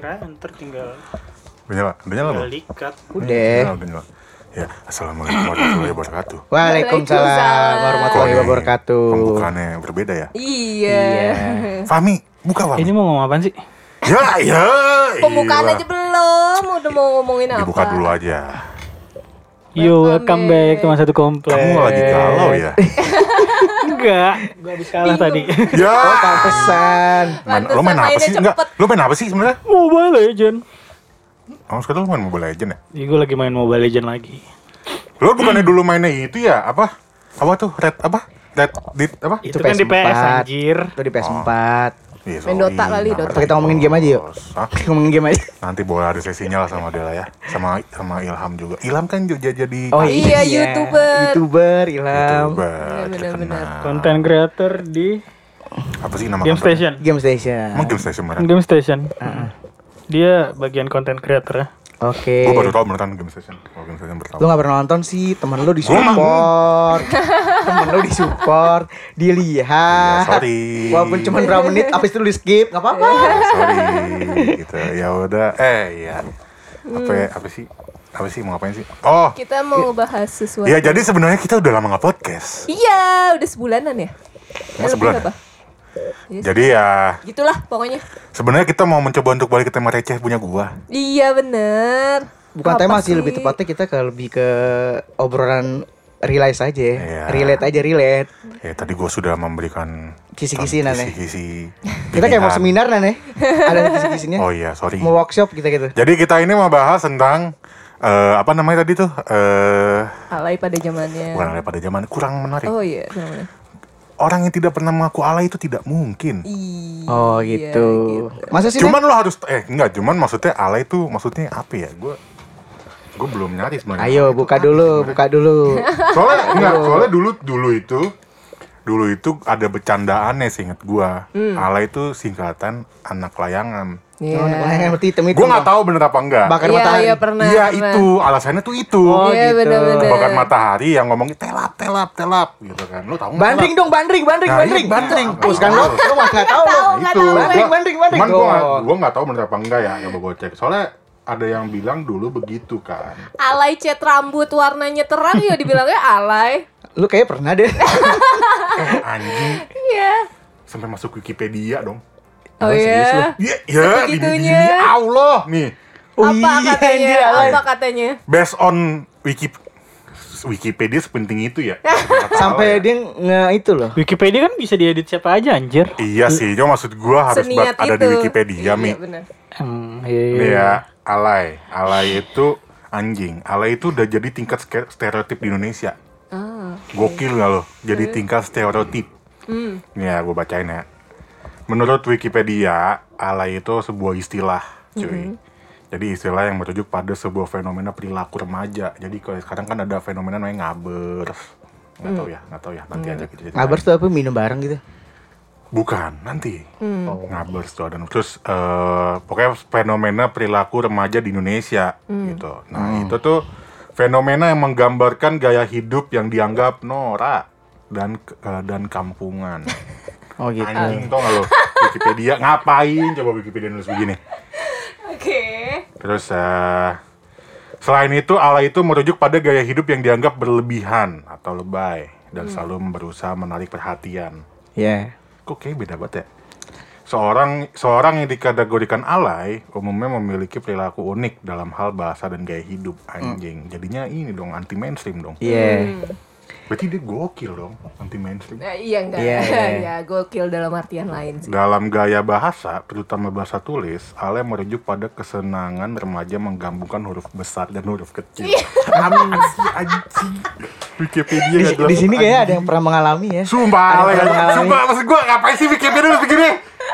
ngalir aja ntar tinggal Udah nyala, udah nyala tinggal belum? dikat Udah Udah. nyala, udah nyala. Ya, assalamualaikum warahmatullahi wabarakatuh. Waalaikumsalam warahmatullahi wabarakatuh. Pembukaannya berbeda ya. Iya. Fahmi, buka Fahmi. ini mau ngomong apaan sih Ya, ya. Pembukaan iya. aja belum. Udah mau ngomongin apa? Dibuka dulu aja. Yo, welcome back. teman satu komplek. Kamu lagi galau ya? Enggak, gua habis kalah tadi. Ya. Oh, pantesan. Main, Pantesan lo main apa sih? Enggak, lo main apa sih sebenarnya? Mobile Legend. Oh, sekarang lo main Mobile Legend ya? Iya, gue lagi main Mobile Legend lagi. Lo bukannya dulu mainnya itu ya? Apa? Apa tuh? Red apa? Red dit apa? Itu, Itu kan di PS PS4. anjir. Itu di PS4. Iya, Main. Dota kali, Nggak Dota. Kita ngomongin game aja yuk. Hah? Ngomongin game aja. Nanti boleh ada sesinya lah sama Dela ya. Sama sama Ilham juga. Ilham kan juga jadi Oh Iya, YouTuber. YouTuber, Ilham. YouTuber, Iya, benar-benar. Content creator di Apa sih nama Game? Station. Game Station. Emang Game Station beneran? Game Station. Dia bagian content creator ya. Oke. Gue baru tau beneran Game Station. Oh, Game Station baru tau. Lu gak pernah nonton sih, temen lu disupport Temen lu disupport Dilihat Iya, sorry. Walaupun cuma berapa menit, abis itu lu di skip, gak apa-apa Sorry gitu. Ya udah. Eh iya. Apa ya- apa sih? Apa sih mau ngapain sih? Oh, Kita mau bahas sesuatu. Iya jadi sebenarnya kita udah lama nggak podcast. Iya, udah sebulanan ya? Eh, sebulan ya? apa? Iya, Jadi ya Gitulah pokoknya. sebenarnya kita mau mencoba untuk balik ke tema receh punya gua. Iya bener. Bukan Apa tema sih, lebih tepatnya kita ke lebih ke obrolan realize aja Iya. Relate aja, relate Ya tadi gua sudah memberikan Kisi-kisi, Nane. Kisi-kisi. Kita kayak mau seminar nih Ada kisi-kisinya Oh iya sorry. Mau workshop kita gitu Jadi kita ini mau bahas tentang eh, apa namanya tadi tuh? Eh Alay pada zamannya. bukan alay pada zaman kurang menarik. Oh iya, namanya. Orang yang tidak pernah mengaku alay itu tidak mungkin. Iya, Oh gitu Masa sih Cuman lo harus eh enggak, cuman maksudnya alay itu maksudnya apa ya? Gua gue belum nyari sebenarnya. Ayo buka dulu, buka dulu soalnya enggak soalnya dulu dulu itu dulu itu ada bercandaannya seinget gua alay itu singkatan anak layangan Iya. Oh, yang hitam itu gua nggak tahu bener apa enggak Bakar Iya, matahari iya pernah. iya pernah. itu alasannya tuh itu Oh, Iya gitu. bener-bener. bakar matahari yang ngomongnya telap telap telap gitu kan lu tahu Bandring telap? dong, bandring, bandring, Nah, bandring iya, bandring. Terus kan lo, lo mah nggak tahu lo itu tahu, Bandring, Gua- bandring, bandring. cuman gua nggak- gua nggak tahu bener apa enggak ya coba gua cek soalnya ada yang bilang dulu begitu kan Alay cat rambut warnanya terang ya dibilangnya alay. Lu kayak pernah deh eh anjing Iya. sampai masuk Wikipedia dong Oh lu? iya. Iya, ya, di Sebegitunya. demi Allah nih. Oh apa iya, katanya? alay. Apa katanya? Based on Wiki Wikipedia sepenting itu ya. Kata Sampai ya. dia nge itu loh Wikipedia kan bisa diedit siapa aja anjir. Iya sih, cuma maksud gua harus Seniat buat ada itu. di Wikipedia, Mi. Iya bener. Hmm, iya, iya. Nih ya, alay. Alay itu anjing. Alay itu udah jadi tingkat stereotip di Indonesia. Ah. Gokil gak lo? Jadi tingkat stereotip. Hmm. Nih ya, gue bacain ya. Menurut Wikipedia, alay itu sebuah istilah, cuy. Hmm. Jadi istilah yang merujuk pada sebuah fenomena perilaku remaja. Jadi kalau sekarang kan ada fenomena namanya ngabers. Nggak tahu ya, nggak tahu ya. Nanti aja kita. Ngabers tuh apa minum bareng gitu Bukan, nanti. Hmm. Oh. Ngabers tuh ada. Terus eh, pokoknya fenomena perilaku remaja di Indonesia gitu. Nah, itu tuh fenomena yang menggambarkan gaya hidup yang dianggap norak dan eh, dan kampungan. Oh gitu Anjing tau gak lo? Wikipedia ngapain coba Wikipedia nulis begini. Oke. Terus eh, selain itu alay itu merujuk pada gaya hidup yang dianggap berlebihan atau lebay dan selalu berusaha menarik perhatian. Ya Kok kayak beda banget ya? Seorang seorang yang dikategorikan alay umumnya memiliki perilaku unik dalam hal bahasa dan gaya hidup anjing. Jadinya ini dong anti mainstream dong. Iya Berarti dia gokil dong anti mainstream. Nah, iya enggak? Iya, iya. ya, gokil dalam artian lain sih. Dalam gaya bahasa, terutama bahasa tulis, alay merujuk pada kesenangan remaja menggabungkan huruf besar dan huruf kecil. Amin sih anjing. Wikipedia Di, di sini kayak ada yang pernah mengalami ya Sumpah Ada alay yang pernah mengalami. Sumpah maksud gue ngapain sih Wikipedia harus begini?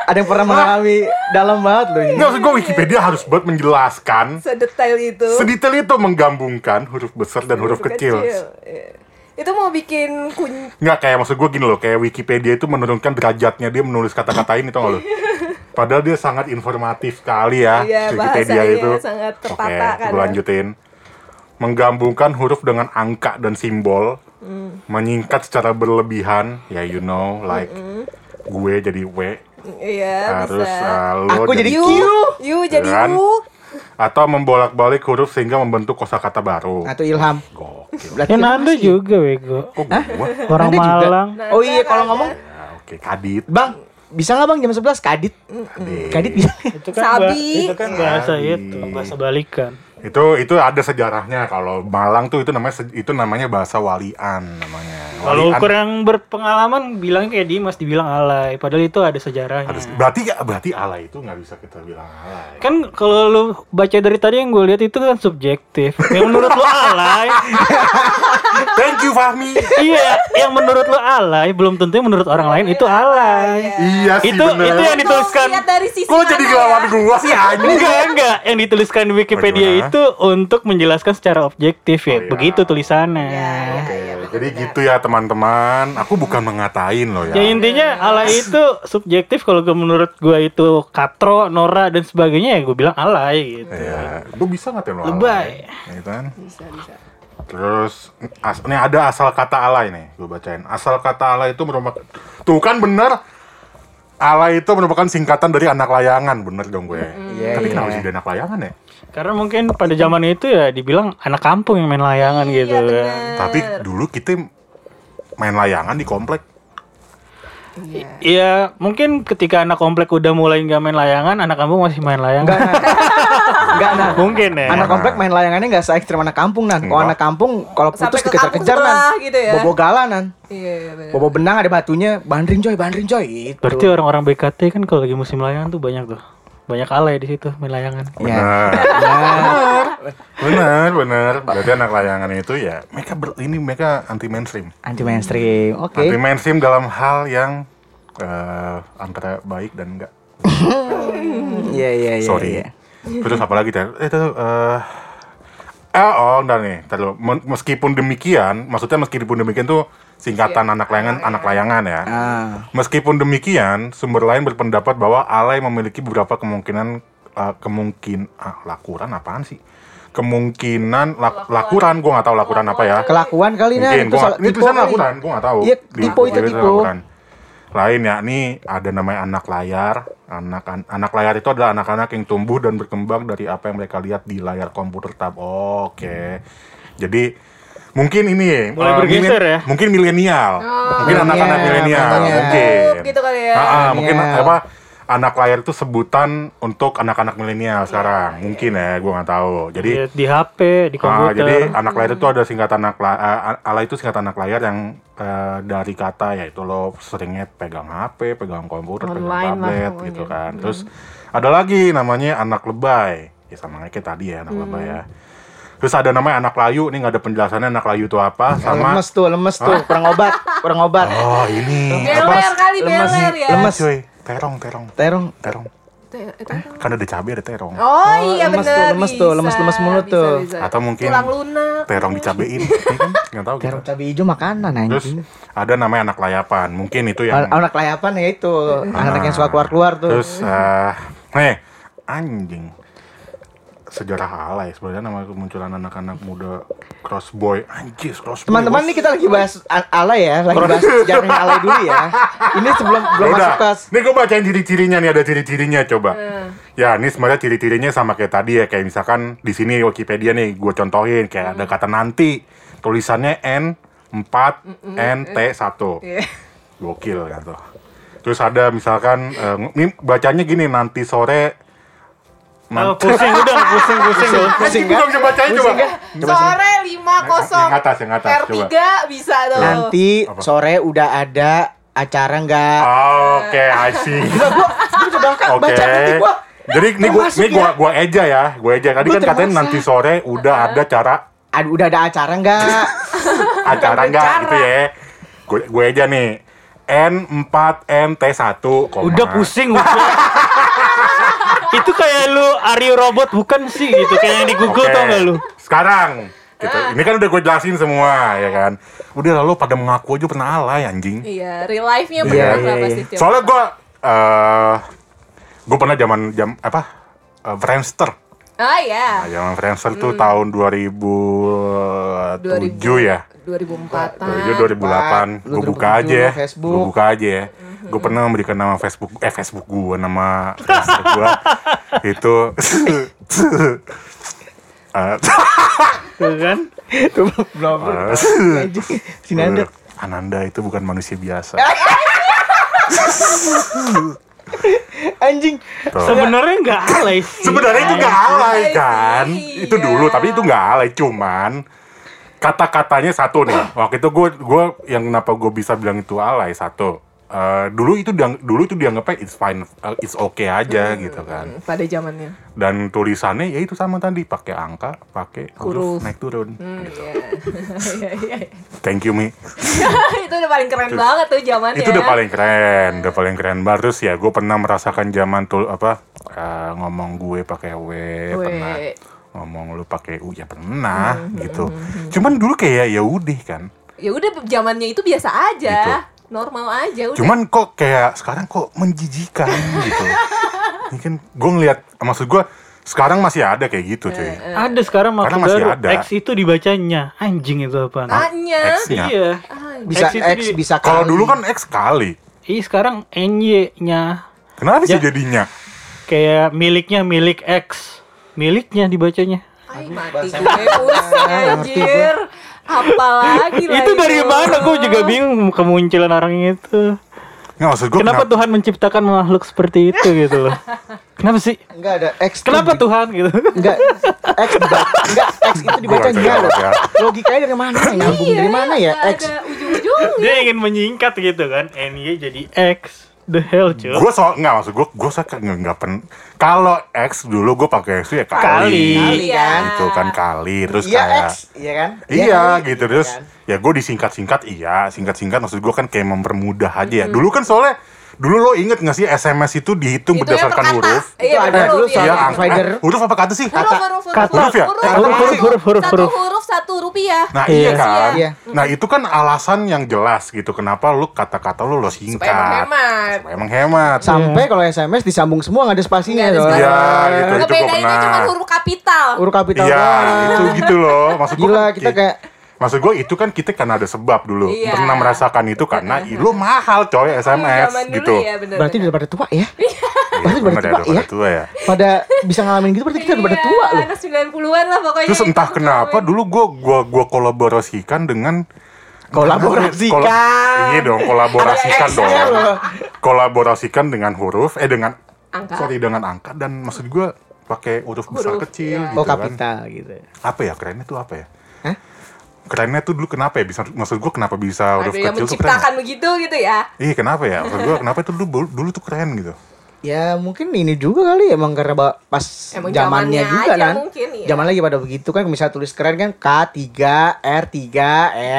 Ada yang pernah mengalami dalam banget loh ini Nggak maksud gue Wikipedia harus buat menjelaskan Sedetail itu. Sedetail itu menggabungkan huruf besar dan huruf, kecil. Iya. Itu mau bikin kun Nggak kayak maksud gue gini loh, kayak Wikipedia itu menurunkan derajatnya dia menulis kata-kata ini tau gak lo? Padahal dia sangat informatif sekali ya Iya, Wikipedia itu. sangat tertata Oke, kan gue ya. lanjutin. Menggabungkan huruf dengan angka dan simbol, Hmm. menyingkat secara berlebihan, ya you know, like gue jadi W, Iya, Harus bisa. uh, lo Aku jadi Yu, Q. yu jadi Kan? Atau membolak-balik huruf sehingga membentuk kosakata baru. Atau Ilham. Gokil. Berarti Ya Nanda juga bego. Kok gua? Orang Nanda juga. Malang. Oh iya kalau ngomong, Ya, oke, kadit. Bang, bisa nggak Bang jam 11 kadit? Kadit. Kadit bisa. Itu kan Sabi. itu kan bahasa Sabi. itu, bahasa balikan. Itu itu ada sejarahnya kalau Malang tuh itu namanya itu namanya bahasa walian namanya. Kalau Walian. kurang berpengalaman bilangnya kayak Dimas dibilang alay, padahal itu ada sejarahnya. Harus- berarti berarti alay itu nggak bisa kita bilang alay. Kan kalau lu baca dari tadi yang gue lihat itu kan subjektif. Yang menurut lu alay, Thank you Fahmi. iya, yang menurut lu alay belum tentu yang menurut orang lain itu alay. iya sih Itu bener. itu yang dituliskan dari sisi Kok jadi ngelawan ya? gua sih anjing? Enggak, enggak. Yang dituliskan di Wikipedia Bagaimana? itu untuk menjelaskan secara objektif ya. Oh, iya. Begitu tulisannya. Oke, jadi gitu ya teman-teman. Aku bukan mengatain loh ya. Ya intinya alay itu subjektif kalau gue menurut gue itu katro, nora dan sebagainya ya gue bilang alay gitu. Ya, gue bisa nggak lo Lebay. alay? Gitu kan? Bisa, bisa. Terus as, ini ada asal kata alay nih, gue bacain. Asal kata alay itu merupakan tuh kan bener. Alay itu merupakan singkatan dari anak layangan, bener dong gue. Iya, Tapi kenapa iya. sih dia anak layangan ya? Karena mungkin pada zaman itu ya dibilang anak kampung yang main layangan gitu Iya, kan. bener. Tapi dulu kita main layangan di komplek. Iya. Iya, mungkin ketika anak komplek udah mulai nggak main layangan, anak kampung masih main layangan. Enggak. Enggak, nah. mungkin ya. Anak komplek main layangannya nggak se ekstrim anak kampung nan. Kalau Enggak. anak kampung kalau putus ke dikejar-kejar nan. gitu ya. Bobo galan nan. Iya, iya, bener. Bobo benang ada batunya, bandring coy, bandring coy. Gitu. Berarti orang-orang BKT kan kalau lagi musim layangan tuh banyak tuh. Banyak alay di situ main layangan. Iya. Benar. benar, benar. Berarti anak layangan itu ya mereka ber- ini mereka anti mainstream. Anti mainstream. Oke. Anti mainstream dalam hal yang eh, antara baik dan enggak. Iya, iya, iya. Sorry. iya. Terus apa lagi Ter? Eh, itu eh eh, oh, entar nih. Men- Meskipun demikian, maksudnya meskipun demikian tuh singkatan anak layangan, anak layangan ya. Ah. Meskipun demikian, sumber lain berpendapat bahwa alay memiliki beberapa kemungkinan eh, kemungkin ah, lakuran apaan sih? Kemungkinan lak- lakuran, gua nggak tahu lakuran apa ya. Kelakuan kali nah Mungkin gua ini tipe tulisan lakuran, gua nggak tahu. Iya, tipe itu tipe. Lain ya, ini ada namanya anak layar. Anak anak layar itu adalah anak-anak yang tumbuh dan berkembang dari apa yang mereka lihat di layar komputer tab. Oke. Jadi mungkin ini Mulai eh, bergeser ya? Mungkin milenial. mungkin Milenial, anak-anak milenial, mungkin. YouTube gitu kali ya. Ah, ah, mungkin apa anak layar itu sebutan untuk anak-anak milenial sekarang. Mungkin ya, gua nggak tahu. Jadi Di, di HP, di Ah, komputer. jadi anak layar itu ada singkatan anak la- eh, ala itu singkatan anak layar yang eh, dari kata yaitu lo seringnya pegang HP, pegang komputer, pegang Online lah tablet pokoknya. gitu kan. Terus ada lagi namanya anak lebay. Ya sama kayak tadi ya anak lebay ya. Terus ada namanya anak layu, ini nggak ada penjelasannya anak layu itu apa sama Lemes tuh, lemes tuh, kurang obat, kurang obat. Oh, ini Beler kali, Lemes. beler ya. Lemes. cuy, terong, terong, Terong. terong. Te- itu apa? Kan ada cabai ada terong. Oh, iya lemes bener tuh, lemes tuh, bisa, lemes-lemes mulut bisa, tuh. bisa. Atau mungkin tulang lunak. Terong dicabein, ya kan? Nggak tahu gitu. Terong cabai hijau makanan Terus anjing. ada namanya anak layapan. Mungkin itu yang An- Anak layapan ya itu, anak yang suka keluar-keluar tuh. Terus eh nih anjing sejarah alay. Sebenarnya nama kemunculan anak-anak muda crossboy anjir crossboy Teman-teman nih kita lagi bahas alay ya, lagi bahas sejarahnya alay dulu ya. Ini sebelum belum udah, masuk ke nih gue bacain ciri-cirinya nih ada ciri-cirinya coba. Ya ini sebenarnya ciri-cirinya sama kayak tadi ya. Kayak misalkan di sini Wikipedia nih gue contohin. Kayak ada kata nanti. Tulisannya N 4 N T 1 Iya. gokil kan tuh. Terus ada misalkan eh, ini bacanya gini nanti sore Oh, pusing udah, pusing, pusing. pusing Anjing, kan? gua nggak bisa bacain coba. Sore 5 Yang atas, yang atas, R3 coba. bisa tuh. Nanti Apa? sore udah ada acara nggak? Oke, I see. Gila gua, gua coba kan Oke. baca nanti gua. Jadi ini gua ini gua ya? gua eja ya, gua eja. Tadi Gua kan katanya nanti sore udah ada cara Aduh, udah ada acara nggak? acara enggak gitu ya. Gue gue eja nih. N4NT1, Udah pusing udah. itu kayak lu Aryo robot bukan sih gitu kayak yang di Google Oke. tau gak lu? Sekarang gitu. Ini kan udah gue jelasin semua ya kan. Udah lalu pada mengaku aja pernah alay anjing. Iya, real life-nya iya. sih? Cil? Soalnya gue eh gue pernah zaman jam apa? eh, Friendster. Ah iya. Nah, zaman Friendster tuh tahun 2007 ya. 2004 2007 2008 gue Lu buka aja ya. Gue buka aja ya. Gue pernah memberikan nama Facebook eh Facebook gue nama Friendster gue itu Tuh kan? Tuh belum. Sini ada. Ananda itu bukan manusia biasa Anjing. Sebenarnya nggak alay. Sebenarnya itu nggak alay Iya kan? Itu iya. dulu, tapi itu nggak alay. Cuman kata-katanya satu nih. Waktu itu gue gue yang kenapa gue bisa bilang itu alay satu. Eh, dulu itu diang- dulu itu dianggapnya it's fine, uh, it's okay aja Hmm. gitu kan. Pada zamannya. Dan tulisannya ya itu sama tadi pakai angka, pakai huruf, naik turun. Hmm, iya. Iya, iya. Thank you Mi. itu udah paling keren banget tuh zamannya. Itu udah paling keren, udah paling keren banget. Terus ya gue pernah merasakan zaman tuh apa eh, ngomong gue pakai W, W. pernah ngomong lu pakai U ya pernah gitu. Cuman dulu kayak ya udah kan. Ya udah zamannya itu biasa aja. Gitu. Normal aja udah. Cuman kok kayak sekarang kok menjijikan gitu. Ini kan gue ngeliat, maksud gue sekarang masih ada kayak gitu cuy. Ada sekarang maksud Karena masih baru ada. X itu dibacanya anjing itu apa? Tanya. X-nya. Iya. Ah, Bisa X X, di- bisa Kalau dulu kan X kali. Iya sekarang NY-nya Kenapa sih Ya. jadinya? kayak miliknya milik X. Miliknya dibacanya. Ay, mati gue pusing anjir. Apalagi lagi itu dari mana? Gue juga bingung kemunculan orang itu. Nggak maksud gue Kenapa Tuhan menciptakan makhluk seperti itu gitu loh? Kenapa sih? Enggak ada X. Kenapa di- Tuhan gitu? Enggak X. Enggak X itu dibaca enggak loh. ya. Logikanya dari mana? Nyambung Iya, dari mana ya X? Dia ingin menyingkat gitu kan. NY jadi X. The hell cuy. gue so nggak maksud gue gue suka nggak nggak pen kalau X dulu gue pakai X itu ya kali, Kali. Kali kan? gitu kan kali terus Iya kayak X, iya kan? iya kali, gitu terus kan? ya gue disingkat-singkat iya singkat-singkat maksud gue kan kayak mempermudah aja ya dulu kan soalnya dulu lo inget gak sih SMS itu dihitung Itu ya berdasarkan per kata. huruf Iya, Itu ada huruf, dulu iya. soal Iya, Huruf, angka. provider. Eh, huruf apa kata sih? huruf, huruf, Kata. Huruf ya? Huruf, Kata. Huruf, huruf, huruf, huruf, Satu huruf. huruf, satu rupiah. Nah Iya. iya kan. Iya. Nah itu kan alasan yang jelas gitu. Kenapa lu kata-kata lu lo singkat. Supaya menghemat. Supaya menghemat. Sampai kalau SMS disambung semua nggak ada spasinya loh. Iya gitu. Ngebedainnya cuma huruf kapital. Huruf kapital Iya itu gitu loh. Maksud Gila kita kayak Maksud gue itu kan kita karena ada sebab dulu Iya. Pernah merasakan itu karena lu mahal coy SMS Zaman dulu gitu ya, bener, berarti bener. udah pada tua ya. Iya, Berarti udah ya, tua udah ya. tua ya Pada bisa ngalamin gitu berarti kita udah pada Iya, tua loh. Anak 90-an lah pokoknya. Terus entah kenapa dulu gue gua, gua kolaborasikan dengan Kolaborasikan. Kola- Iya dong kolaborasikan dong. Kolaborasikan dengan huruf Eh dengan Angka. Sorry dengan angka Dan maksud gue pakai huruf besar Huruf, kecil iya. gitu Oh kan kapital gitu. apa ya kerennya tuh apa ya? Hah? Kerennya tuh dulu kenapa ya bisa maksud gua kenapa bisa yang kecil tuh keren? menciptakan begitu gitu ya. Iya kenapa ya? Maksud gua kenapa itu dulu dulu tuh keren gitu. Ya mungkin ini juga kali emang karena ba- pas Emang zamannya zamannya juga aja kan. mungkin, iya. Zaman lagi pada begitu kan misalnya tulis keren kan K3 R3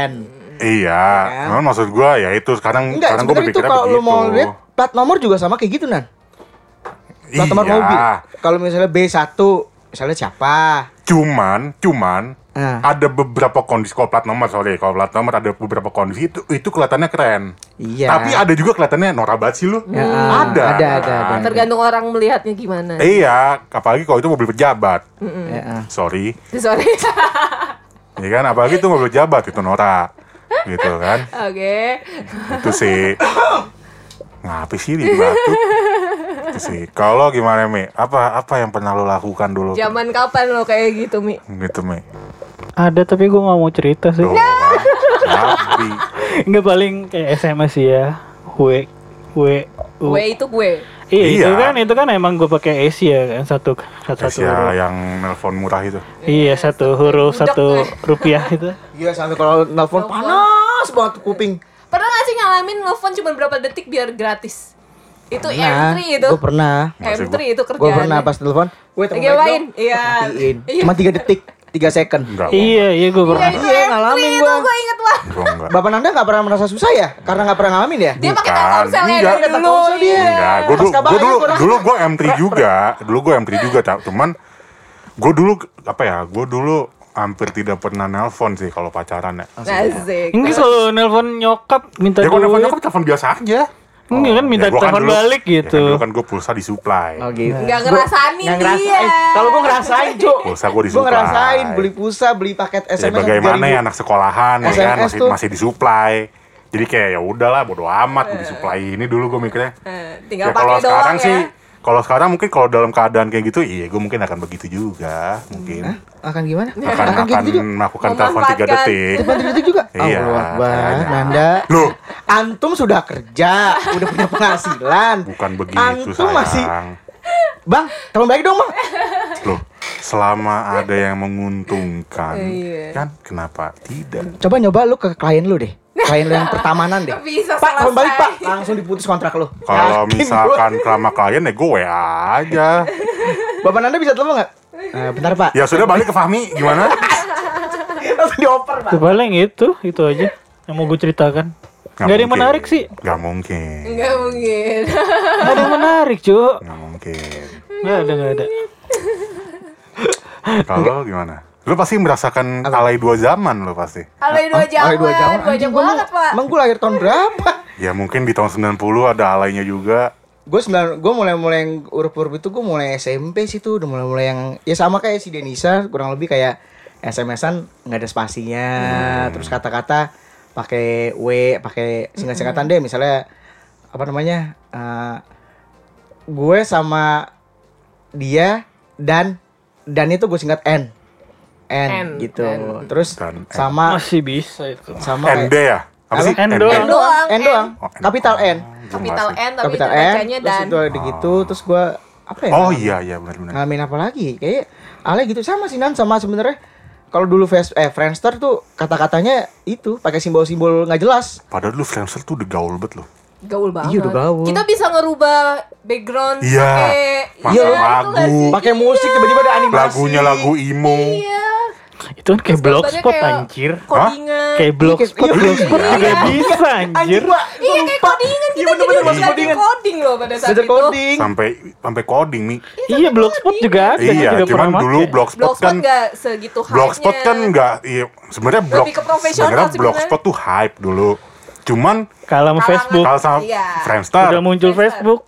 N. Iya, Kan? memang maksud gua ya itu sekarang Enggak, sekarang sebenarnya itu berpikirnya kalau lu mau lihat plat nomor juga sama kayak gitu nan. Plat nomor Iya. mobil. Kalau misalnya B1 misalnya siapa? Cuman, cuman Nah. ada beberapa kondisi kalau plat nomor sorry kalau plat nomor ada beberapa kondisi itu itu kelihatannya keren. Iya. Tapi ada juga kelihatannya norak banget sih lu. Ya, ada. ada, ada, kan? ada. Tergantung orang melihatnya gimana. Iya, apalagi kalau itu mobil pejabat. Ya, ah. Sorry. Sorry. Ya kan, apalagi itu mobil pejabat itu norak. Gitu kan. Oke. itu sih ngapa sih di batu itu sih kalau gimana mi apa apa yang pernah lo lakukan dulu Zaman kapan lo kayak gitu, Mi? gitu mi Ada tapi gue nggak mau cerita sih. Tapi Nggak paling kayak SMS ya. W W U. Gue itu gue. Iya, itu Iya. kan itu kan emang gue pakai Asia kan satu satu, satu Asia huruf. yang nelpon murah itu Iya satu huruf Budek, satu rupiah itu. Iya sampai kalau nelpon panas banget kuping. Ngalamin nelfon cuma berapa detik biar gratis? Itu Nah, M3 itu. gue pernah. Masih M3 itu Gue kerjaan. pernah pas telepon. Gue Lagi main. Iya. Iya. Cuma 3 detik, 3 second. enggak Iya iya gue Iya, pernah. Iya, M3 ngalamin itu gua. gue inget enggak Bapak Nanda gak pernah merasa susah ya? Karena gak pernah ngalamin ya? Dia pakai. Telkomsel ya dari dulu. Dia. Iya. gue dulu gue dulu dulu gue M3 juga dulu gue M3 juga Cak. cuman gue dulu apa ya gue dulu hampir tidak pernah nelpon sih kalau pacaran ya Asik. Ini kalau nelpon nyokap minta ya gue nelpon duit. nyokap telepon biasa aja Enggak kan minta Ya, gua telepon dulu- balik ya kan gitu. dulu kan gue pulsa disuplai Oh gitu. Nggak ngerasain Nggak dia. ngerasain. Kalau gue ngerasain, Cuk. Pulsa gua Gue disuplai. ngerasain beli pulsa, beli paket Ya SMS. bagaimana 3000. ya anak sekolahan ya kan masih tuh. masih disuplai Jadi kayak ya udahlah bodo amat gue disuplai ini dulu gue mikirnya. Eh, Ya tinggal kalau pakai sekarang doang sih ya. Kalau sekarang mungkin kalau dalam keadaan kayak gitu, iya gue mungkin akan begitu juga, mungkin Akan gimana? akan Akan akan gitu juga? melakukan telepon tiga detik. Telepon detik juga? Iya, Akbar, kayaknya. Nanda. Loh, Antum sudah kerja, udah punya penghasilan. bukan begitu Antum sayang. masih Bang, telepon balik dong, Bang. Loh, selama ada yang menguntungkan, Iya. kan kenapa tidak? Coba nyoba lu ke klien lu deh. Klien lu yang pertamanan deh. Bisa Pak, telepon balik, Pak. selesai. Langsung diputus kontrak lu. Kalau misalkan sama klien ya gue WA aja. Bapak Nanda bisa telepon nggak? Eh, bentar, Pak. Ya sudah balik ke Fahmi, gimana? Langsung dioper, Pak. Itu paling itu, itu aja yang mau gue ceritakan. Gak ada yang menarik sih. Gak mungkin. Nggak mungkin. Gak ada yang menarik, Cuk. Gak mungkin. Gak ada, gak ada. Kalau gimana? Lu pasti merasakan alay dua zaman lo pasti. Alay dua Ah, jam, dua jam. banyak banget, Pak. Emang gue lahir tahun berapa? Ya mungkin di tahun 90 ada alaynya juga. gue sembilan gue mulai mulai yang urup-urup itu gue mulai SMP sih tuh udah mulai mulai yang ya sama kayak si Denisa kurang lebih kayak SMS-an nggak ada spasinya terus kata-kata pakai W pakai singkat-singkatan deh misalnya apa namanya eh, gue sama dia dan dan itu gue singkat N N, N, gitu N. terus Dan N. sama Masih bisa itu. sama ND ya? Apa sih? N doang. N doang. N doang Oh, N. kapital N Kapital masih- N tapi kapital itu N bacanya terus dan. itu ada gitu terus gue apa ya Oh iya iya benar-benar. ngalamin apa lagi kayak Ale gitu sama sih Nan sama sebenarnya kalau dulu face eh Friendster tuh kata-katanya itu pakai simbol-simbol nggak jelas Padahal dulu Friendster tuh udah gaul banget loh. Gaul banget. Iya, udah gaul. Kita bisa ngerubah background Iya. pakai iya, lagu. pakai musik tiba-tiba ada animasi Lagunya lagu emo. Iya. Itu kan kayak Terus blogspot kayak anjir. Codingan. Kayak blogspot, Iya, blogspot iya. juga bisa anjir. Iya kayak Iya, kita bener-bener jadi masuk belajar coding loh pada saat itu. coding Sampai sampai coding nih. Iya, blogspot juga ada. Iya, juga cuman pernah dulu blogspot Blogspot kan nggak segitu hype-nya. Blogspot kan nggak iya sebenarnya blog Lebih ke profesional sebenarnya blogspot tuh hype dulu. Cuman Kalah sama. Facebook. kalau sama Iya. Friendster, Udah muncul. Facebook.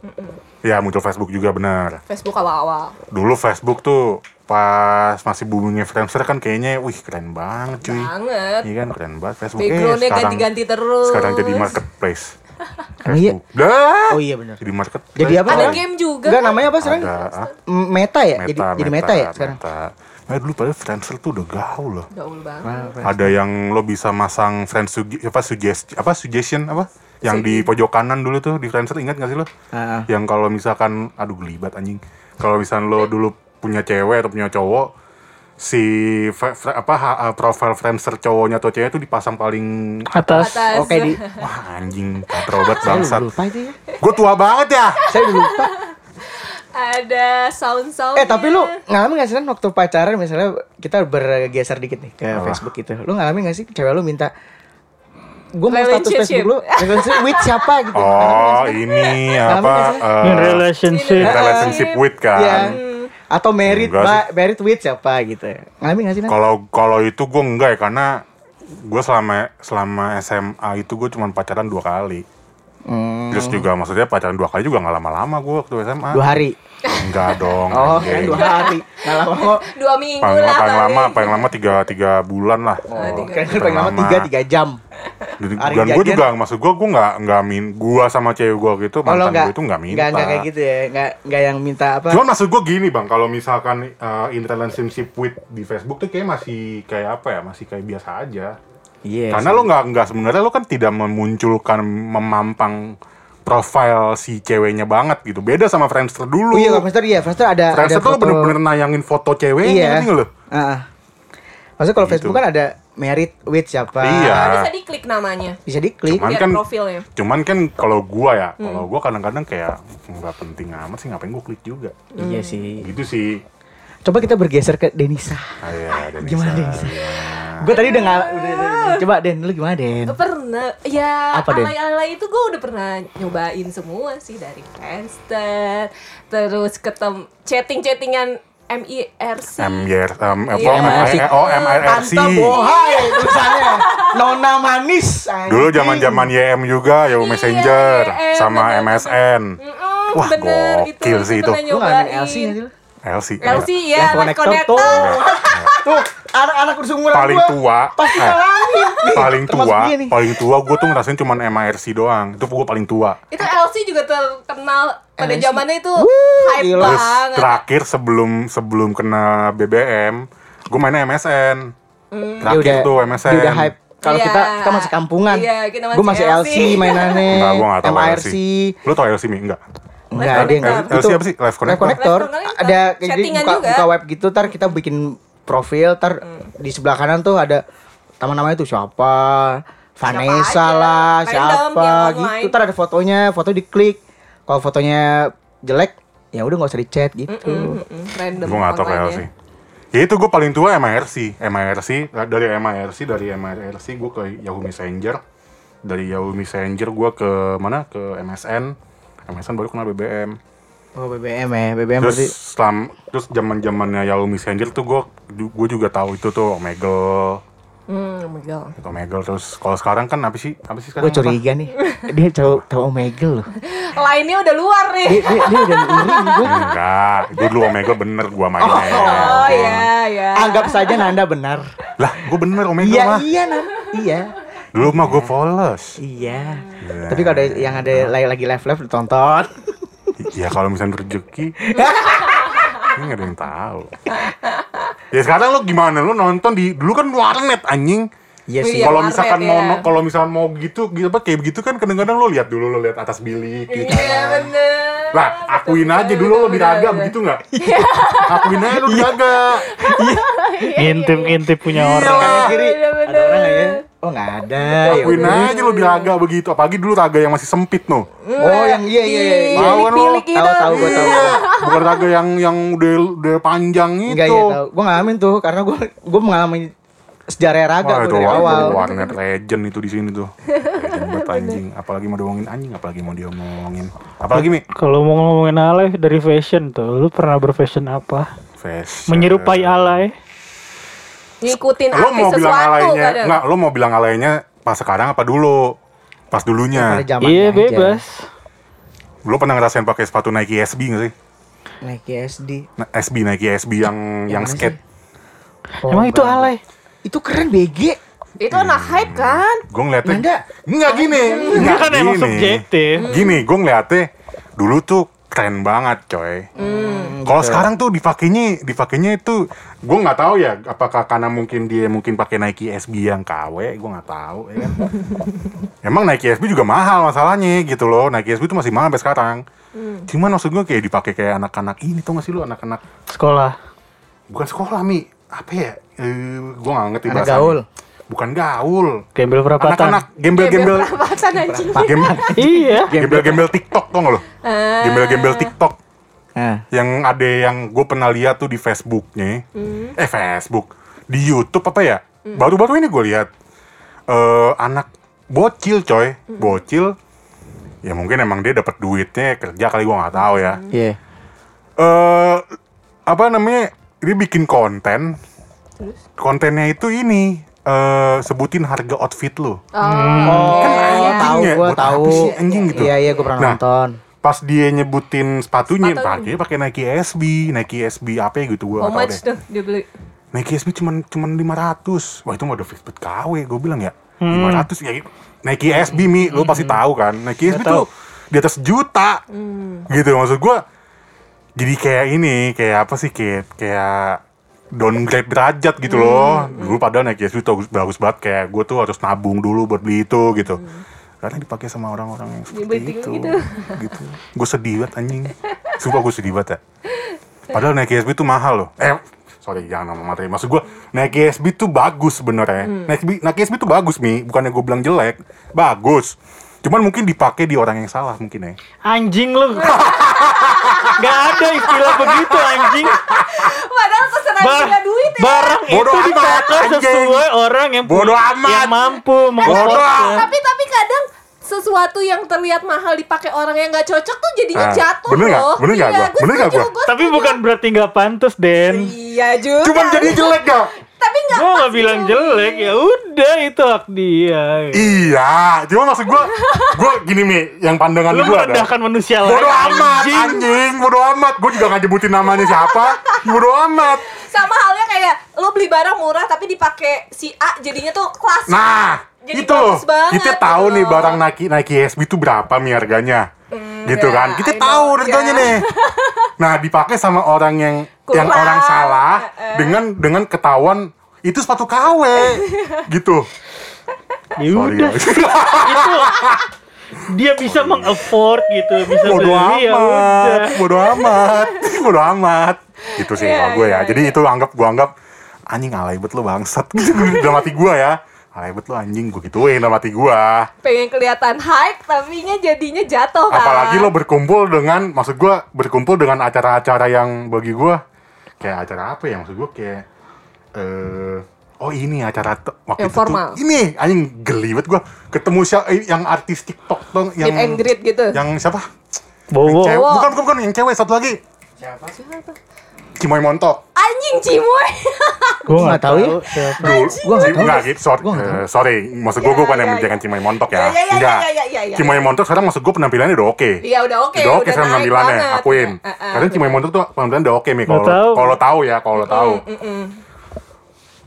ya muncul Facebook juga benar. Facebook awal-awal. Dulu Facebook tuh pas masih boomingnya Friendster kan kayaknya wih keren banget cuy. Banget. Iya kan keren banget Facebook. Backgroundnya sekarang- ganti-ganti terus. Sekarang jadi marketplace. Emang iya? Facebook. Dah. oh iya benar Jadi marketplace. Jadi apa Ada game juga. Enggak kan? namanya apa sekarang Ada ah, meta ya meta, jadi jadi meta ya sekarang Meta. Nah, dulu pada Friendster tuh udah gaul loh. Gaul banget. Ada yang lo bisa masang friend sugi, apa suggest apa suggestion apa? Yang di pojok kanan dulu tuh di Friendster ingat gak sih lo? Ah. Yang kalau misalkan aduh gelibat anjing. Kalau misalkan lo dulu punya cewek atau punya cowok si fre- fre- apa ha- uh, profile Friendster cowoknya atau cewek itu dipasang paling Atas. Atas. oke di wah anjing katrobat bangsat. ya Gue tua banget ya. saya udah lupa Ada sound-sound. Eh tapi lu ngalamin gak sih Nan waktu pacaran misalnya kita bergeser dikit nih ke Facebook gitu. Lu ngalamin gak sih cewek lu minta gue mau status. Facebook lu relationship with siapa gitu. Oh, ini apa eh, relationship. Relationship with kan. Atau ba- married with siapa gitu. Ngalamin gak sih? Kalau kalau itu gue enggak ya karena gue selama selama SMA itu gue cuma pacaran dua kali. Hmm, Terus juga maksudnya pacaran dua kali juga nggak lama-lama gue waktu SMA. dua hari. Enggak dong. Oh, kan dua hari. Nggak lama kok. Dua minggu Paling, lah. paling lama paling lama tiga tiga bulan lah. Oh, tiga. kan paling lama Lama. tiga tiga jam. Dan, Hari dan gue juga maksud gue gue nggak nggak min gue sama cewek gue gitu Oh, mantan gue itu nggak minta. nggak nggak kayak gitu ya, nggak nggak yang minta apa? Cuman maksud gue gini bang, kalau misalkan uh, relationship with di Facebook tuh kayak masih kayak apa ya, masih kayak biasa aja. Iya. Karena lo nggak nggak sebenarnya lo kan tidak memunculkan memampang profile si ceweknya banget gitu. Beda sama Friendster dulu. Oh iya, Friendster iya, Friendster ada Friendster ada tuh foto. bener-bener nayangin foto ceweknya Iya. nggak lo? Heeh. Maksudnya kalau Gitu. Facebook kan ada married with siapa? Iya. Nah, bisa diklik namanya. Bisa diklik. Cuman kan profilnya. cuman kan kalau gua ya, Hmm. kalau gua kadang-kadang kayak nggak penting amat sih ngapain gua klik juga. Iya sih. Gitu sih. Coba kita bergeser ke Denisa. Ah, iya, Denisa. Gimana, Denisa? Gimana? Gue tadi udah ngal, udah, udah- udah- coba Den, lu gimana Den? Pernah, ya Apa, Den? alay-alay itu gue udah pernah nyobain semua sih dari Friendster, terus ketem chatting-chattingan MIRC. MYR, um, apa, Iya. MIRC. oh MIRC. Tante bohai tulisannya. Nona manis. anjing. Dulu zaman-zaman YM juga, Yahoo Iya, Messenger, YM, sama bener, MSN. Wah, bener, gokil sih itu. Lu ngalamin. LC? LC. LC Yang ya, live connector. Tuh Tuh, anak-anak seumuran paling gua tua pasti eh, ngalamin. Nih, paling tua paling tua gue tuh ngerasain cuman MIRC doang itu gue paling tua Itu LC juga terkenal pada LC. zamannya itu Wuh, hype gila. terus banget. terakhir sebelum sebelum kena BBM gue mainnya MSN Dia terakhir udah, tuh MSN udah hype. Kalau Iya. kita kita masih kampungan. Kita Gue masih LC. LC mainannya. Enggak, gue gak tau MIRC. LC Lu tau LC Mi? Enggak Enggak, enggak. connector. LC apa sih? Live Connector? Live connector. Ada kayak buka, juga. buka web gitu, tar kita bikin profil, tar di sebelah kanan tuh ada nama-namanya tuh siapa, Vanessa aja. lah, Random siapa gitu. Tar ada fotonya, foto diklik. Kalau fotonya jelek, ya udah nggak usah dicat gitu. Random Gue gak tau kayak. LC Ya itu gue paling tua MIRC MIRC, dari MIRC, dari MIRC gue ke Yahoo Messenger Dari Yahoo Messenger gue ke mana? Ke MSN MSN baru kenal BBM Oh BBM ya, BBM Terus berarti. selam, terus zaman zamannya Yahoo Messenger tuh gue gue juga tahu itu tuh Omegle Hmm, oh my God. itu Omegle terus kalau sekarang kan apa sih apa sih sekarang Gue curiga nih, dia tahu tahu Omegle loh. Lainnya udah luar nih. Dia, dia, dia udah nih gue. enggak gue dulu Omegle bener gue mainnya Oh iya, iya. Anggap saja Nanda benar. lah gue bener Omegle Iya mah iya Nan, iya. dulu mah gue polos Iya. Iya. Tapi kalau ada yang ada lagi lagi live live ditonton. ya kalau misalnya rezeki ini nggak ada yang tahu ya sekarang lo gimana lo nonton di dulu kan warnet anjing Iya sih. Iya, kalau warnet, misalkan mau ya. kalau misalkan mau gitu gitu apa kayak begitu kan kadang-kadang lo lihat dulu lo lihat atas bilik gitu Iya bener. lah akuin aja dulu lo diraga begitu nggak akuin aja lo diraga Ngintip-ngintip punya Iya orang. lah. kiri Bener, bener, ada orang nggak ya? Oh nggak ada. ya akuin udah. aja lo diraga begitu apalagi dulu raga yang masih sempit no Oh yang iya iya iya. iya. Tahu kan lo? Tahu tahu gue tahu. Bukan raga yang yang udah udah panjang itu Enggak iya tahu. Gue ngalamin tuh karena gue gue mengalami sejarah raga Wah, itu dari war- awal. warnet legend itu di sini tuh. Legend banget anjing. Apalagi mau diomongin anjing, apalagi mau diomongin. Apalagi Mi? Kalau mau ngomongin alay dari fashion tuh, lu pernah berfashion apa? Fashion. Menyerupai alay? Ngikutin Lo artis mau bilang alaynya, kadang. enggak, lo mau bilang alaynya pas sekarang apa dulu? Pas dulunya. Iya aja. bebas. Lo pernah ngerasain pakai sepatu Nike SB gak sih? Nike SD. Nah, SB Nike SB yang yang mana skate. Oh, Emang itu alay? Itu keren BG. Itu anak hype kan? Gue ngeliatnya Nanda. Enggak gini Itu Enggak kan emang gini. subjektif. Gini gue ngeliatnya Dulu tuh keren banget coy Hmm. Kalau sekarang tuh dipakainya dipakainya itu gue nggak tahu ya apakah karena mungkin dia mungkin pakai Nike SB yang KW gue nggak tahu ya kan. Emang Nike SB juga mahal masalahnya gitu loh Nike SB itu masih mahal sampai sekarang. Cuman maksud gue kayak dipakai kayak anak-anak ini tuh nggak sih lu anak-anak Sekolah. bukan sekolah mi apa ya? Eh, gue nggak ngerti Anak bahasanya. gaul. Bukan gaul. Gembel perapatan. Anak-anak gembel-gembel Perapatan anjing. gembel Iya. gembel-gembel TikTok tuh nggak lo? Ah. Gembel-gembel TikTok. Nah, yang ada yang gue pernah lihat tuh di Facebooknya, eh Facebook, di YouTube apa ya? Baru-baru ini gue lihat eh anak bocil coy, bocil, ya mungkin emang dia dapat duitnya kerja kali gue nggak tahu ya. iya. Eh apa namanya? Dia bikin konten, kontennya itu ini eh sebutin harga outfit lo. Oh, Oh, anjing tahu ya, gua buat tahu. apa sih anjing gitu? Iya iya gue pernah Nah, nonton. Pas dia nyebutin sepatunya, Sepatunya. pakai pakai Nike SB, Nike SB apa gitu gue how tahu much deh. tuh dia beli? Nike SB cuman cuman 500. Wah, itu mah udah fitbit KW, gue bilang ya. 500 ya. Nike SB mi, lo pasti tahu kan. Nike SB tahu. tuh di atas juta. Gitu maksud gue. Jadi kayak ini, kayak apa sih kayak kayak downgrade derajat gitu loh. Dulu padahal Nike SB tuh bagus, bagus banget kayak gue tuh harus nabung dulu buat beli itu gitu. Karena dipakai sama orang-orang yang seperti itu. gitu. gitu. Gue sedih banget anjing. Sumpah gue sedih banget ya. Padahal Nike SB itu mahal loh. Eh, sorry jangan ngomong materi. Maksud gue Nike SB itu bagus sebenarnya. Nike, SB Nike SB itu bagus mi, bukannya gue bilang jelek. Bagus. Cuman mungkin dipakai di orang yang salah mungkin ya. Anjing lu. Gak ada istilah begitu anjing. Padahal pesanan Ba- punya duit ya. barang Bodoh itu anjing. sesuai orang yang Bodoh amat. yang mampu Bodoh. mengeffortnya. Tapi tapi kadang sesuatu yang terlihat mahal dipakai orang yang nggak cocok tuh jadinya Ah, jatuh bener loh. Bener nggak Iya, gua? Bener nggak gua? Tapi bukan berarti nggak pantas, Den. Iya juga. Cuman jadi jelek gak? Tapi nggak Gua pas nggak bilang jelek ya udah itu hak dia. Iya, cuma maksud gue, gue gini mi, yang pandangan Lu gue ada. merendahkan manusia lain. Bodoh amat, anjing. anjing, bodoh amat. Gue juga gak nyebutin namanya siapa. Bodoh amat. Sama halnya kayak lo beli barang murah tapi dipakai si A jadinya tuh klasik. Nah, Jadi itu banget Kita gitu tahu nih loh. barang Nike Nike SB itu berapa nih harganya. Gitu ya, kan. Kita I tahu know, harganya ya. nih. Nah, dipakai sama orang yang yang Kurang. orang salah dengan dengan ketahuan itu sepatu KW gitu. Ya Sorry udah, ya. itu dia bisa mengafford gitu, bisa bodoh beli ya amat, udah. bodoh amat, bodoh amat. Gitu sih Iya, kalau gue ya. iya, Jadi itu anggap gue anggap anjing alay bet lo bangsat gitu dalam hati gue ya. Alay bet lo anjing gue gituin dalam hati gue. Pengen kelihatan high tapi nya jadinya jatuh kan. Apalagi lo berkumpul dengan, maksud gue berkumpul dengan acara-acara yang bagi gue kayak acara apa ya maksud gue kayak eh oh ini acara waktu Yang itu ini anjing geli banget gue ketemu siapa eh, yang artis TikTok tuh yang Meet and greet gitu. yang siapa Bowo. Bukan bukan bukan yang cewek satu lagi Siapa? Cimoy Montok Anjing Cimoy. Gue nggak nggak tahu ya. Dulu, Gua nggak tahu. Enggak gitu, sorry, nggak eh, sorry. Maksud gue, gue ya, menjaga. Cimoy Montok ya. Ya, ya, ya, Enggak. ya, ya, ya, ya. Cimoy Montok sekarang maksud gue penampilannya udah oke. Iya udah oke. udah oke sekarang penampilannya, banget. akuin. Iya, eh, eh, Karena Cimoy Montok tuh penampilannya udah oke nih kalau Nggak kalau tahu ya, kalau tahu.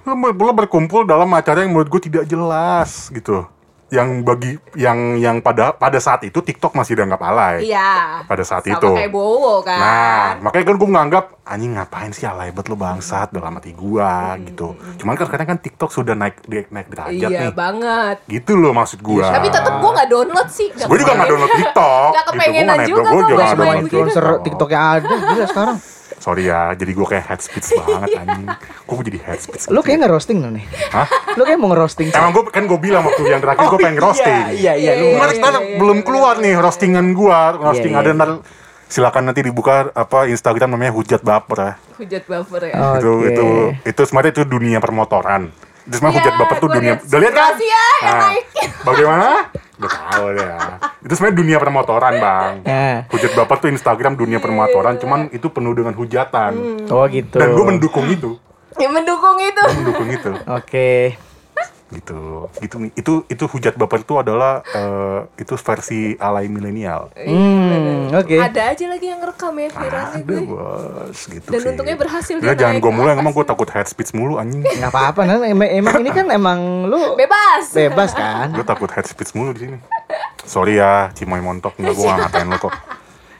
Lo, lo berkumpul dalam acara yang menurut gue tidak jelas gitu. Yang bagi yang yang pada pada saat itu TikTok masih dianggap alay. Iya. Pada saat Sama itu. kayak Bowo kan. Nah, makanya kan gue menganggap anjing ngapain sih alay banget lo bangsat dalam hati gua gitu. Cuman kan sekarang kan TikTok sudah naik naik, naik derajat iya nih. banget. Gitu loh maksud gua. Tapi tetep gue gak download sih. gue juga nggak download TikTok. Nggak kepengenan gitu. juga gua juga buat nggak Semua main download influencer TikTok. TikTok yang ada gila sekarang. Sorry ya, jadi gue kayak head speech banget anjing. Kok gue jadi head speech? Lu kayak nge-roasting lo nih. Hah? Lu kayak mau nge-roasting. Emang gue kan gue bilang waktu yang terakhir gue pengen roasting. Iya, iya, Iya. Cuman iya, sekarang iya, belum iya, keluar nih roastingan gue. Roasting ada ntar silakan nanti dibuka apa Instagram namanya hujat baper ya. Hujat baper ya. Oh. Itu itu itu sebenarnya itu dunia permotoran. Itu sebenarnya hujat Iya, baper tuh dunia. Udah lihat kan? Yang Nah. Bagaimana? Udah tahu ya. Itu sebenarnya dunia permotoran, Bang. Ya. Hujat baper tuh Instagram dunia permotoran, cuman itu penuh dengan hujatan. Oh gitu. Dan gue mendukung itu, Yang mendukung itu. mendukung itu, Oke. Gitu, gitu nih. Itu itu hujat baper itu adalah eh, itu versi alay milenial. Hmm, oke. Ada aja lagi yang rekam ya viralnya Ada gue. bos, gitu Dan sih. untungnya berhasil Udah dia jangan gue mulai, emang gue takut head speech mulu anjing. Nggak apa-apa, Nan. Emang, emang ini kan emang lu Bebas. bebas kan? Gue takut head speech mulu di sini. Sorry ya, Cimoy montok, enggak gue gak ngatain lo kok.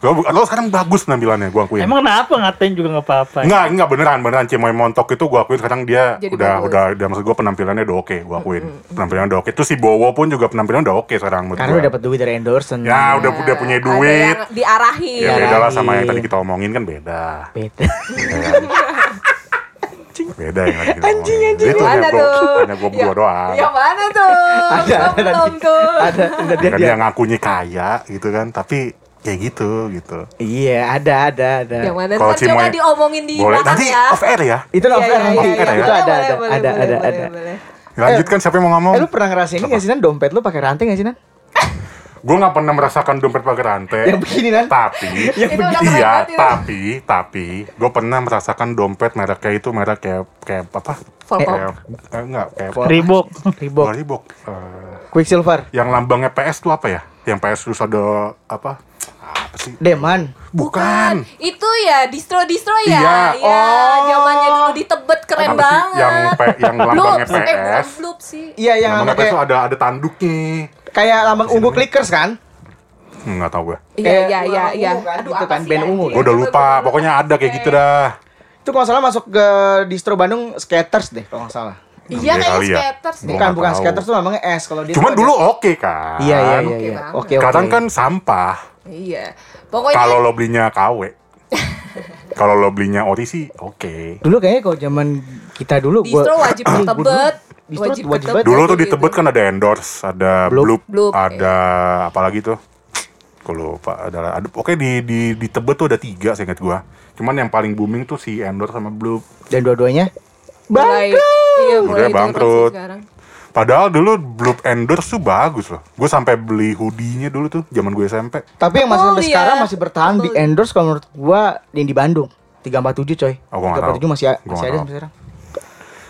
Gue lo sekarang bagus penampilannya, gue akuin. Emang kenapa ngatain juga nggak apa-apa? Enggak, enggak beneran, beneran Cimoy Montok itu gua akuin sekarang dia Jadi udah bagus. udah udah maksud gua penampilannya udah oke, gua akuin. Penampilannya udah oke. Terus si Bowo pun juga penampilannya udah oke sekarang menurut Karena gua. udah dapat duit dari endorsement. Ya, udah udah punya Ada duit. yang diarahin. Ya Iya. beda lah sama yang tadi kita omongin kan beda. Beda. Ya? Beda yang kita Anjing, anjing. Itu Mana hanya gua, tuh? hanya gua berdua Ya- doang. Yang mana tuh? Ada, ada Belum tadi. tuh. Ada, ada dia, Kan dia. dia ngakunya kaya gitu kan, tapi kayak gitu gitu. Iya, ada, ada, ada. Yang mana? Kalau coba Cimoy- diomongin di Boleh nanti ya. off air ya. Itu off air iya, nanti. iya, Off air iya. ya? Itu ada, ada, ada, ada, ada. Lanjutkan siapa yang mau ngomong? Eh lu pernah ngerasain ini gak sih Nan? Dompet lu pakai rantai gak sih Nan? Gue nggak pernah merasakan dompet pakai rantai. Yang begini Nan? Tapi, Itu keren iya, banget itu. tapi, tapi, gue pernah merasakan dompet mereknya itu merek kayak kayak apa? Volcom. Kayak eh, enggak kayak Reebok. Reebok. Bukan Reebok. Eh, Quicksilver. yang lambangnya PS tuh apa ya? Yang PS terus ada apa? Apa sih? Deman. Bukan. Itu ya distro-distro ya. Iya. Ya, Oh. zamannya dulu di Tebet keren Apa sih? banget. Yang P- yang lambangnya Bloops. Eh, bukan PS. Sih. Iya, yang Lambangnya PS tuh ada ada tanduknya. Kayak lambang ungu clickers kan? Enggak tahu gue. Iya, iya, iya, ungu iya. kan, Aduh, apa kan, band ungu. anjing? Gue udah lupa. Pokoknya ada kayak gitu dah. Itu kalau nggak salah masuk ke distro Bandung skaters deh kalau nggak salah. Iya, Iya kayak ya. skaters. Gua Bukan nggak bukan tahu. skaters tuh namanya S kalau dia Cuman dulu ada- oke kan. Iya iya iya Oke iya. Oke oke. Kadang kan sampah. Iya. Pokoknya Kalau lo belinya KW. Kalau lo belinya ori sih oke. dulu kayaknya kalau zaman kita dulu gua distro wajib Tebet. Distro Wajib wajib banget. Dulu tuh di gitu. Tebet kan ada endorse, ada Bloop. bloop, Bloop, ada apa lagi tuh? Gue lupa. Ada, ada oke di di di Tebet tuh ada tiga seingat gua. Cuman yang paling booming tuh si endorse sama bloop. dan dua-duanya Mulai, iya, mulai Udah itu bangkrut. Padahal dulu bloop endorse tuh bagus loh. Gue sampai beli hoodie-nya dulu tuh zaman gue SMP. Tapi yang masih Betul, sampai ya. sekarang masih bertahan di Betul. endorse kalau menurut gua yang di Bandung 347 coy. Oh, gua nggak 347 tahu. masih masih ada sampai sekarang.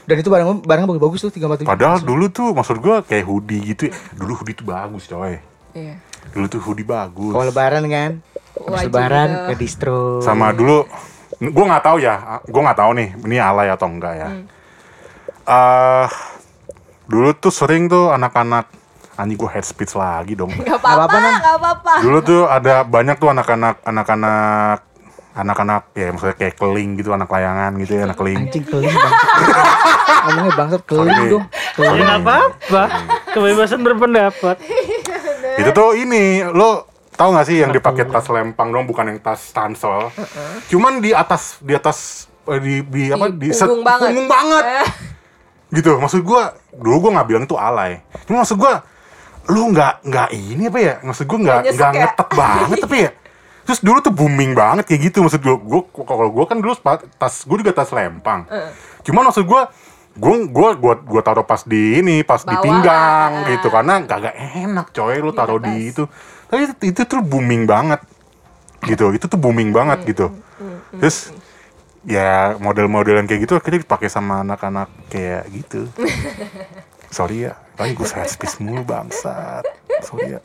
Dan itu barang barang bagus-bagus tuh 347. Padahal dulu tuh maksud gue kayak hoodie gitu. ya. Dulu hoodie tuh bagus coy. Iya. Dulu tuh hoodie bagus. kalau lebaran kan. Habis Wajib lebaran ke distro. Sama dulu gue nggak tahu ya gue nggak tahu nih ini alay atau enggak ya Hmm. Eh, dulu tuh sering tuh anak-anak anjing gue head speech lagi dong Gak apa-apa, gak apa-apa. dulu tuh ada banyak tuh anak-anak anak-anak anak-anak ya maksudnya kayak keling gitu anak layangan gitu ya anak keling Anjing keling bangsat. Ngomongnya bangsat keling Sorry. dong. Ya Keling. nggak apa-apa. Kebebasan berpendapat. itu tuh ini lo tahu nggak sih yang dipakai tas lempang dong bukan yang tas tansel cuman di atas di atas eh, di, di apa di set- punggung banget. punggung banget Eh, gitu maksud gua dulu gua nggak bilang itu alay cuma maksud gua lu nggak nggak ini apa ya maksud gua nggak Nggak ya? ngetet banget tapi ya terus dulu tuh booming banget kayak gitu. Maksud gua gua kalau gua kan dulu tas gua juga tas lempang. Cuman maksud gua gua gua gua gua taruh pas di ini pas di pinggang Ah. gitu. Karena kagak enak coy lu taruh Iya, di itu. Tapi itu, itu tuh booming banget gitu. Itu tuh booming banget gitu. terus ya model-model yang kayak gitu akhirnya dipakai sama anak-anak kayak gitu sorry ya tapi gue speech mulu bangsat sorry ya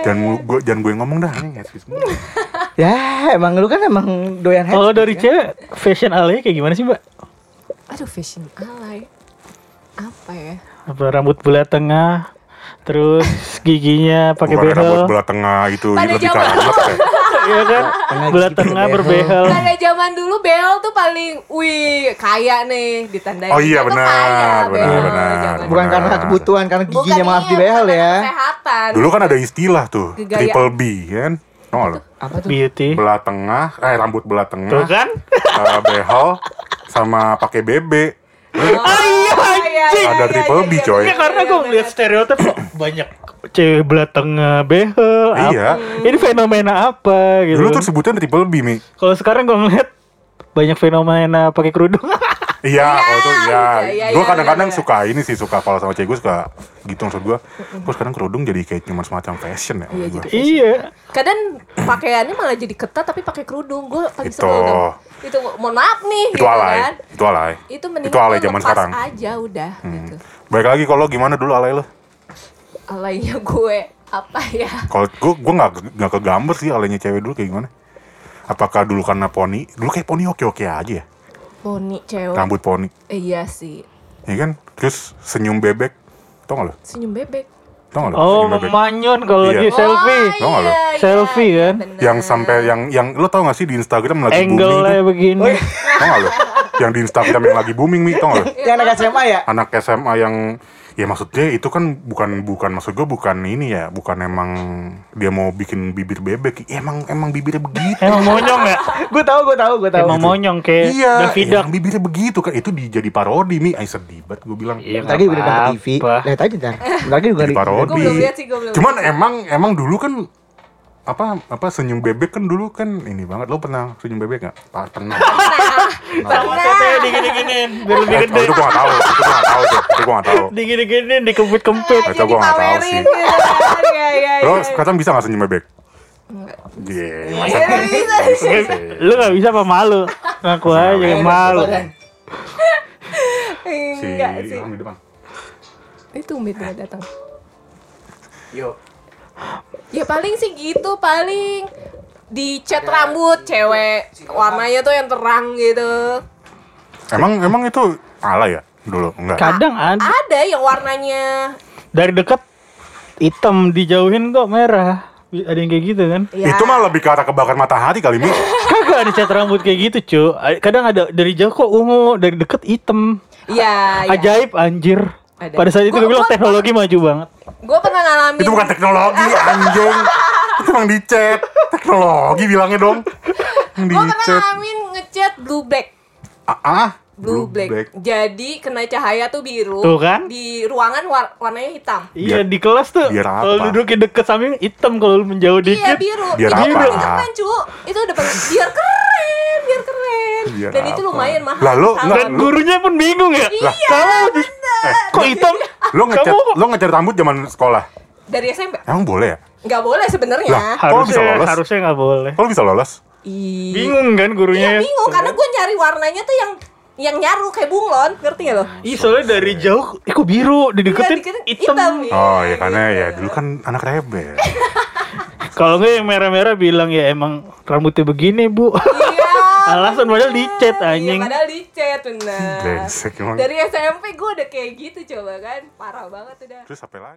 dan mulu gue jangan gue ngomong dah nih head speech mulu Ya, emang lu kan emang doyan head Kalau dari ya? cewek, fashion alay kayak gimana sih, Mbak? Aduh, fashion alay. Apa ya? Apa rambut belah tengah, terus giginya pakai bukan rambut behel. belah tengah itu Pada lebih ya Iya kan? Tengah Belah gigi tengah behel. berbehel. Pada zaman dulu Bel tuh paling, wih kaya nih ditandai. Oh iya, benar, kaya, benar, Bel, benar. zaman Bukan Benar. karena kebutuhan, karena Bukan giginya maaf iya, di behel bukan ya. Kesehatan. dulu kan ada istilah tuh Gegayaan. triple B kan tau gak lo Apa tuh? Beauty. belah tengah eh rambut belah tengah Tuh kan? eh, behel sama pakai bebe Oh, iya, iya, Ada iya, triple iya, B, iya, coy. iya, Ya karena iya, gue iya, ngeliat iya. stereotip kok banyak cewek belah tengah behel. Apa. Iya. Ini fenomena apa gitu. dulu tuh sebutan triple B mi Kalau sekarang gue ngeliat banyak fenomena pakai kerudung. Iya, Iya, oh tuh iya. iya, gue iya, kadang-kadang suka ini sih suka kalau sama cewek gue suka gitu maksud gue. Gue sekarang kerudung jadi kayak cuma semacam fashion ya. Iya, iya. Kadang pakaiannya malah jadi ketat tapi pakai kerudung. Gue paling Itu. Itu mohon maaf nih Itu gitu alay, kan. itu alay. Itu mending Itu alay zaman sekarang. Hmm. aja udah gitu. Baik lagi kalau gimana dulu alay lo? Alaynya gue apa ya? Kalau gue gue nggak nggak kegambar sih alaynya cewek dulu kayak gimana? Apakah dulu karena poni? Dulu kayak poni oke-oke aja ya. Poni cewek. Rambut poni, Eh, iya sih. ya kan? Terus senyum bebek, tau gak lo? Senyum bebek. Tau gak lo? Oh, senyum bebek. memanyon kalau Iya. lagi selfie. Tau nggak lo? Selfie kan? bener. Yang sampai yang yang lo tau gak sih di Instagram lagi booming Angle-nya tuh? begini. Tau gak lo? Yang di Instagram yang lagi booming mi, tau gak? Yang anak SMA ya? anak SMA yang ya maksudnya itu kan bukan bukan maksud gue bukan ini ya bukan emang dia mau bikin bibir bebek Ya, emang emang bibirnya begitu Emang monyong ya? Gue tahu, gue tahu, gue tahu. Emang monyong kayak iya Davidak. emang bibirnya begitu kan itu dijadi parodi mi ay sedih banget gue bilang Iya, Bentar lagi udah dapet TV. Lihat aja ntar. Lagi juga jadi di parodi Gue belum lihat sih, gue belum cuman emang emang dulu kan apa apa senyum bebek kan dulu kan ini banget lo pernah senyum bebek nggak pernah Rambutnya digini-giniin biar lebih gede. oh, itu gue gak tahu itu gue gak tahu tuh itu gue gak tahu Digini-giniin, dikempit-kempit. itu gue gak tahu sih gitu kan. Iya, iya, lo iya. sekarang bisa gak senyum bebek Enggak. Iya, Iya, masa bisa. Lu gak bisa apa malu? Ngaku aja malu. si Enggak sih. Ilham di depan Itu umit dia datang. Yuk. Ya paling sih gitu, paling dicat rambut cewek warnanya tuh yang terang gitu. Emang emang itu alay ya dulu enggak? Kadang ada Ada yang warnanya dari dekat hitam dijauhin kok merah. Ada yang kayak gitu kan? ya, Itu mah lebih ke arah kebakar matahari kali Mi. Kagak ada cat rambut kayak gitu, cu. Kadang ada dari jauh kok ungu, dari deket hitam. Iya, iya. Ajaib anjir. Ada. Pada saat itu gue bilang gua- teknologi maju banget. Gue pernah ngalamin Itu bukan teknologi anjing. Itu emang dicet. Teknologi bilangnya dong. Gue pernah ngalamin ngecat blue black Ah, ah, Blue, black. Jadi kena cahaya tuh biru Tuh kan? Di ruangan war- warnanya hitam Iya di kelas tuh. biar apa? Kalau duduknya deket samping hitam, kalau lu menjauh Iya dikit. biru Biar Itu apa? paling keren cu Itu udah paling Biar keren Biar keren Biar Dan itu apa? lumayan mahal Lalu, enggak, Dan gurunya pun bingung ya. Iya Kamu di- kok hitam? Lo ngecat Kamu- lo ngecat rambut zaman sekolah. Dari SMP Emang boleh ya? Nggak boleh sebenarnya Lah, lu bisa Harusnya lolos? harusnya nggak boleh. Kalau bisa lolos? Ih. Bingung kan Iya gurunya? bingung Karena gue nyari warnanya tuh yang Yang nyaru kayak bunglon Ngerti gak lo? Ih soalnya dari jauh, eh kok biru, dideketin Iya, diketin hitam. hitam. Oh ya karena ya dulu kan anak rebel. Kalau nggak yang merah-merah bilang ya emang rambutnya begini bu. Iya Alasan padahal di chat Iya, anjing. padahal di chat bener. Brengsek emang. Dari SMP gue udah kayak gitu coba kan, parah banget udah. Terus apa lagi?